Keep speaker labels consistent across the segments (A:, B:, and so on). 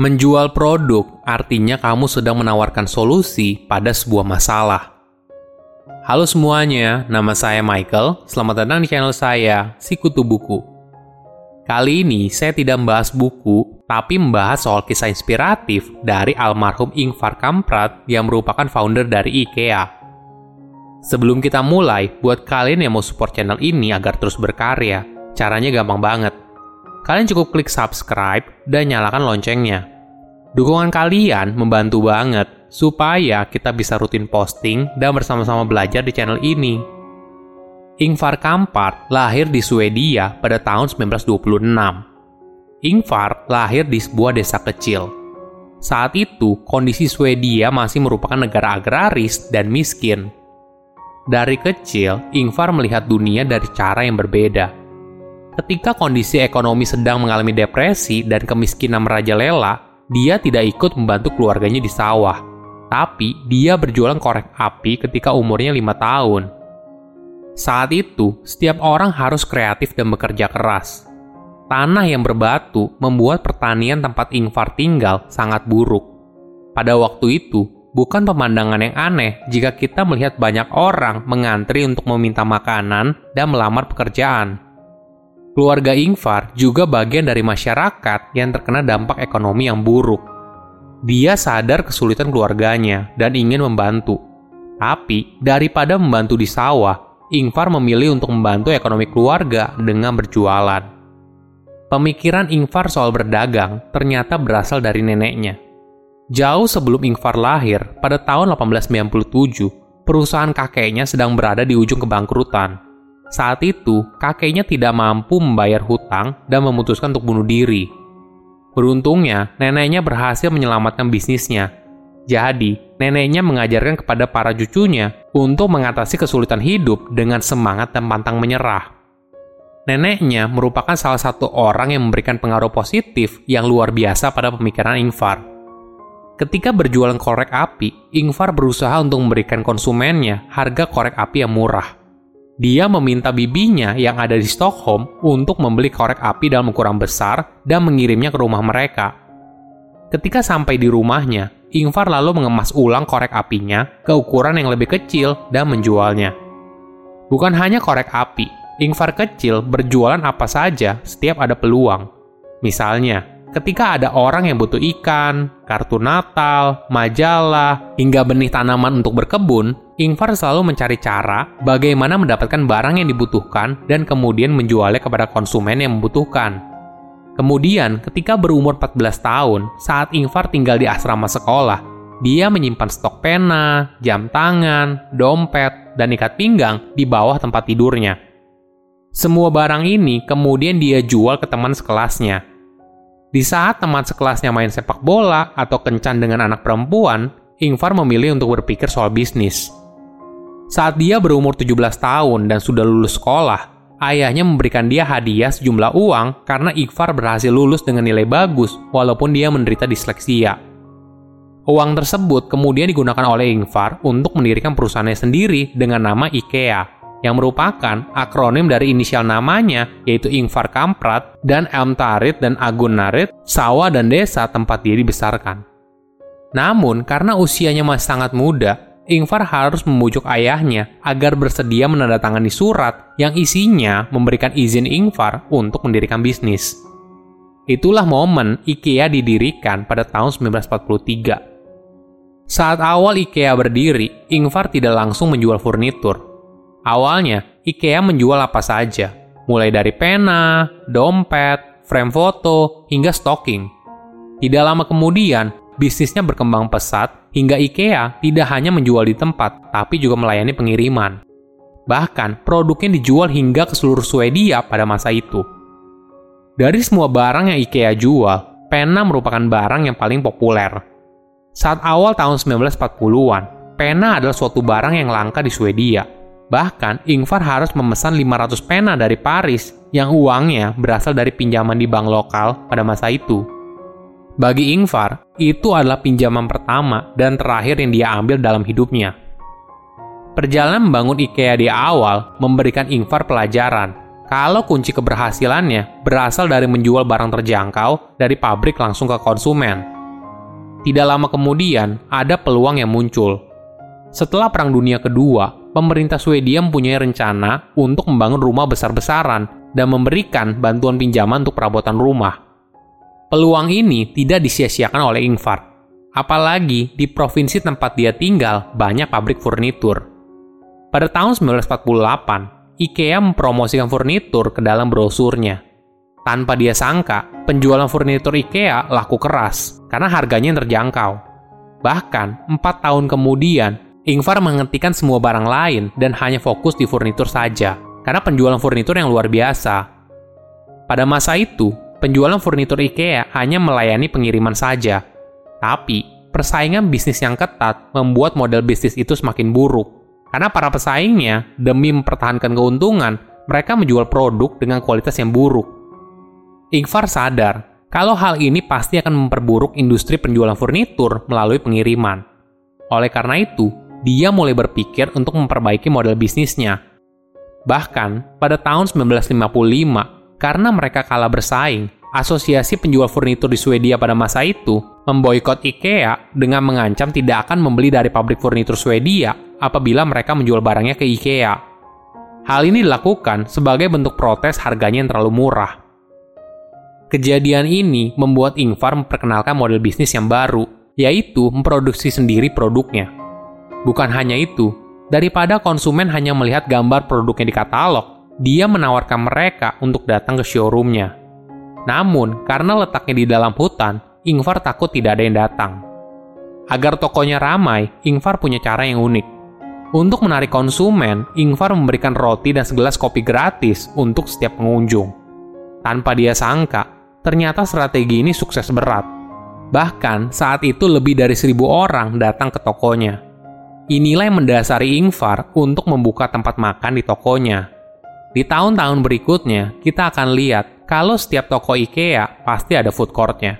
A: Menjual produk artinya kamu sedang menawarkan solusi pada sebuah masalah. Halo semuanya, nama saya Michael. Selamat datang di channel saya, Sikutu Buku. Kali ini saya tidak membahas buku, tapi membahas soal kisah inspiratif dari almarhum Ingvar Kamprad yang merupakan founder dari IKEA. Sebelum kita mulai, buat kalian yang mau support channel ini agar terus berkarya, caranya gampang banget kalian cukup klik subscribe dan nyalakan loncengnya. Dukungan kalian membantu banget supaya kita bisa rutin posting dan bersama-sama belajar di channel ini. Ingvar Kamprad lahir di Swedia pada tahun 1926. Ingvar lahir di sebuah desa kecil. Saat itu, kondisi Swedia masih merupakan negara agraris dan miskin. Dari kecil, Ingvar melihat dunia dari cara yang berbeda Ketika kondisi ekonomi sedang mengalami depresi dan kemiskinan merajalela, dia tidak ikut membantu keluarganya di sawah. Tapi dia berjualan korek api ketika umurnya lima tahun. Saat itu, setiap orang harus kreatif dan bekerja keras. Tanah yang berbatu membuat pertanian tempat Ingvar tinggal sangat buruk. Pada waktu itu, bukan pemandangan yang aneh jika kita melihat banyak orang mengantri untuk meminta makanan dan melamar pekerjaan. Keluarga Ingvar juga bagian dari masyarakat yang terkena dampak ekonomi yang buruk. Dia sadar kesulitan keluarganya dan ingin membantu. Tapi, daripada membantu di sawah, Ingvar memilih untuk membantu ekonomi keluarga dengan berjualan. Pemikiran Ingvar soal berdagang ternyata berasal dari neneknya. Jauh sebelum Ingvar lahir, pada tahun 1897, perusahaan kakeknya sedang berada di ujung kebangkrutan saat itu, kakeknya tidak mampu membayar hutang dan memutuskan untuk bunuh diri. Beruntungnya, neneknya berhasil menyelamatkan bisnisnya. Jadi, neneknya mengajarkan kepada para cucunya untuk mengatasi kesulitan hidup dengan semangat dan pantang menyerah. Neneknya merupakan salah satu orang yang memberikan pengaruh positif yang luar biasa pada pemikiran Ingvar. Ketika berjualan korek api, Ingvar berusaha untuk memberikan konsumennya harga korek api yang murah dia meminta bibinya yang ada di Stockholm untuk membeli korek api dalam ukuran besar dan mengirimnya ke rumah mereka. Ketika sampai di rumahnya, Ingvar lalu mengemas ulang korek apinya ke ukuran yang lebih kecil dan menjualnya. Bukan hanya korek api, Ingvar kecil berjualan apa saja setiap ada peluang. Misalnya, ketika ada orang yang butuh ikan, kartu Natal, majalah, hingga benih tanaman untuk berkebun, Ingvar selalu mencari cara bagaimana mendapatkan barang yang dibutuhkan dan kemudian menjualnya kepada konsumen yang membutuhkan. Kemudian, ketika berumur 14 tahun, saat Ingvar tinggal di asrama sekolah, dia menyimpan stok pena, jam tangan, dompet, dan ikat pinggang di bawah tempat tidurnya. Semua barang ini kemudian dia jual ke teman sekelasnya. Di saat teman sekelasnya main sepak bola atau kencan dengan anak perempuan, Ingvar memilih untuk berpikir soal bisnis. Saat dia berumur 17 tahun dan sudah lulus sekolah, ayahnya memberikan dia hadiah sejumlah uang karena Iqfar berhasil lulus dengan nilai bagus walaupun dia menderita disleksia. Uang tersebut kemudian digunakan oleh Ingvar untuk mendirikan perusahaannya sendiri dengan nama IKEA, yang merupakan akronim dari inisial namanya yaitu Ingvar Kamprad dan Elm Tarit dan Agun Narit, sawah dan desa tempat dia dibesarkan. Namun, karena usianya masih sangat muda, Ingvar harus membujuk ayahnya agar bersedia menandatangani surat yang isinya memberikan izin Ingvar untuk mendirikan bisnis. Itulah momen IKEA didirikan pada tahun 1943. Saat awal IKEA berdiri, Ingvar tidak langsung menjual furnitur. Awalnya, IKEA menjual apa saja, mulai dari pena, dompet, frame foto, hingga stocking. Tidak lama kemudian, bisnisnya berkembang pesat hingga IKEA tidak hanya menjual di tempat, tapi juga melayani pengiriman. Bahkan, produknya dijual hingga ke seluruh Swedia pada masa itu. Dari semua barang yang IKEA jual, pena merupakan barang yang paling populer. Saat awal tahun 1940-an, pena adalah suatu barang yang langka di Swedia. Bahkan, Ingvar harus memesan 500 pena dari Paris yang uangnya berasal dari pinjaman di bank lokal pada masa itu. Bagi Ingvar, itu adalah pinjaman pertama dan terakhir yang dia ambil dalam hidupnya. Perjalanan membangun IKEA di awal memberikan Ingvar pelajaran, kalau kunci keberhasilannya berasal dari menjual barang terjangkau dari pabrik langsung ke konsumen. Tidak lama kemudian, ada peluang yang muncul. Setelah Perang Dunia Kedua, pemerintah Swedia mempunyai rencana untuk membangun rumah besar-besaran dan memberikan bantuan pinjaman untuk perabotan rumah. Peluang ini tidak disia-siakan oleh Ingvar, apalagi di provinsi tempat dia tinggal banyak pabrik furnitur. Pada tahun 1948, IKEA mempromosikan furnitur ke dalam brosurnya. Tanpa dia sangka, penjualan furnitur IKEA laku keras karena harganya yang terjangkau. Bahkan, empat tahun kemudian, Ingvar menghentikan semua barang lain dan hanya fokus di furnitur saja, karena penjualan furnitur yang luar biasa. Pada masa itu, penjualan furnitur IKEA hanya melayani pengiriman saja. Tapi, persaingan bisnis yang ketat membuat model bisnis itu semakin buruk karena para pesaingnya, demi mempertahankan keuntungan, mereka menjual produk dengan kualitas yang buruk. Ingvar sadar kalau hal ini pasti akan memperburuk industri penjualan furnitur melalui pengiriman. Oleh karena itu, dia mulai berpikir untuk memperbaiki model bisnisnya. Bahkan, pada tahun 1955, karena mereka kalah bersaing, Asosiasi Penjual Furnitur di Swedia pada masa itu memboikot IKEA dengan mengancam tidak akan membeli dari pabrik furnitur Swedia apabila mereka menjual barangnya ke IKEA. Hal ini dilakukan sebagai bentuk protes harganya yang terlalu murah. Kejadian ini membuat Ingvar memperkenalkan model bisnis yang baru, yaitu memproduksi sendiri produknya. Bukan hanya itu, daripada konsumen hanya melihat gambar produknya di katalog, dia menawarkan mereka untuk datang ke showroomnya. Namun, karena letaknya di dalam hutan, Ingvar takut tidak ada yang datang. Agar tokonya ramai, Ingvar punya cara yang unik. Untuk menarik konsumen, Ingvar memberikan roti dan segelas kopi gratis untuk setiap pengunjung. Tanpa dia sangka, ternyata strategi ini sukses berat. Bahkan saat itu lebih dari seribu orang datang ke tokonya. Inilah yang mendasari Ingvar untuk membuka tempat makan di tokonya. Di tahun-tahun berikutnya, kita akan lihat kalau setiap toko IKEA pasti ada food courtnya.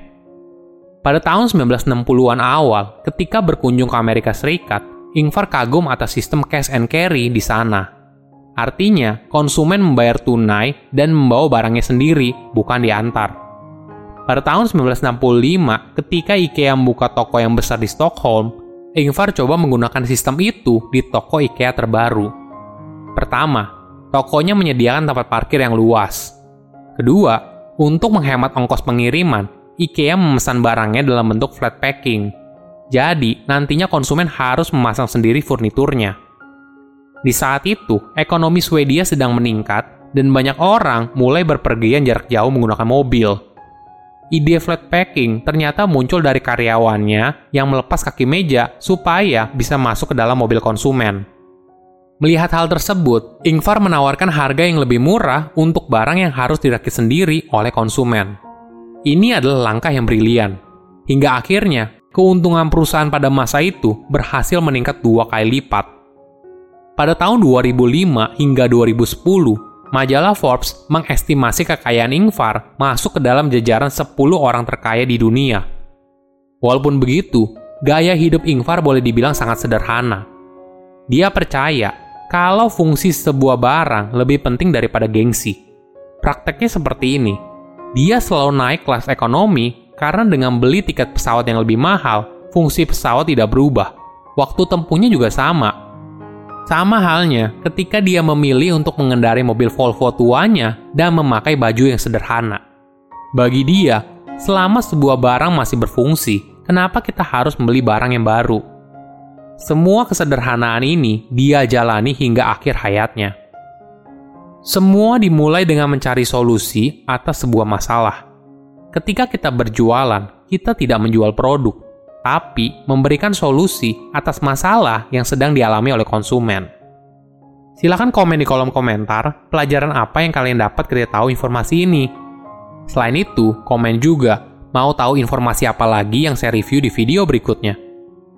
A: Pada tahun 1960-an awal, ketika berkunjung ke Amerika Serikat, Ingvar kagum atas sistem cash and carry di sana. Artinya, konsumen membayar tunai dan membawa barangnya sendiri, bukan diantar. Pada tahun 1965, ketika IKEA membuka toko yang besar di Stockholm, Ingvar coba menggunakan sistem itu di toko IKEA terbaru. Pertama, tokonya menyediakan tempat parkir yang luas. Kedua, untuk menghemat ongkos pengiriman, IKEA memesan barangnya dalam bentuk flat packing. Jadi, nantinya konsumen harus memasang sendiri furniturnya. Di saat itu, ekonomi Swedia sedang meningkat dan banyak orang mulai berpergian jarak jauh menggunakan mobil. Ide flat packing ternyata muncul dari karyawannya yang melepas kaki meja supaya bisa masuk ke dalam mobil konsumen. Melihat hal tersebut, Ingvar menawarkan harga yang lebih murah untuk barang yang harus dirakit sendiri oleh konsumen. Ini adalah langkah yang brilian. Hingga akhirnya, keuntungan perusahaan pada masa itu berhasil meningkat dua kali lipat. Pada tahun 2005 hingga 2010, majalah Forbes mengestimasi kekayaan Ingvar masuk ke dalam jajaran 10 orang terkaya di dunia. Walaupun begitu, gaya hidup Ingvar boleh dibilang sangat sederhana. Dia percaya kalau fungsi sebuah barang lebih penting daripada gengsi. Prakteknya seperti ini. Dia selalu naik kelas ekonomi karena dengan beli tiket pesawat yang lebih mahal, fungsi pesawat tidak berubah. Waktu tempuhnya juga sama. Sama halnya ketika dia memilih untuk mengendarai mobil Volvo tuanya dan memakai baju yang sederhana. Bagi dia, selama sebuah barang masih berfungsi, kenapa kita harus membeli barang yang baru? Semua kesederhanaan ini dia jalani hingga akhir hayatnya. Semua dimulai dengan mencari solusi atas sebuah masalah. Ketika kita berjualan, kita tidak menjual produk, tapi memberikan solusi atas masalah yang sedang dialami oleh konsumen. Silahkan komen di kolom komentar pelajaran apa yang kalian dapat ketika tahu informasi ini. Selain itu, komen juga mau tahu informasi apa lagi yang saya review di video berikutnya.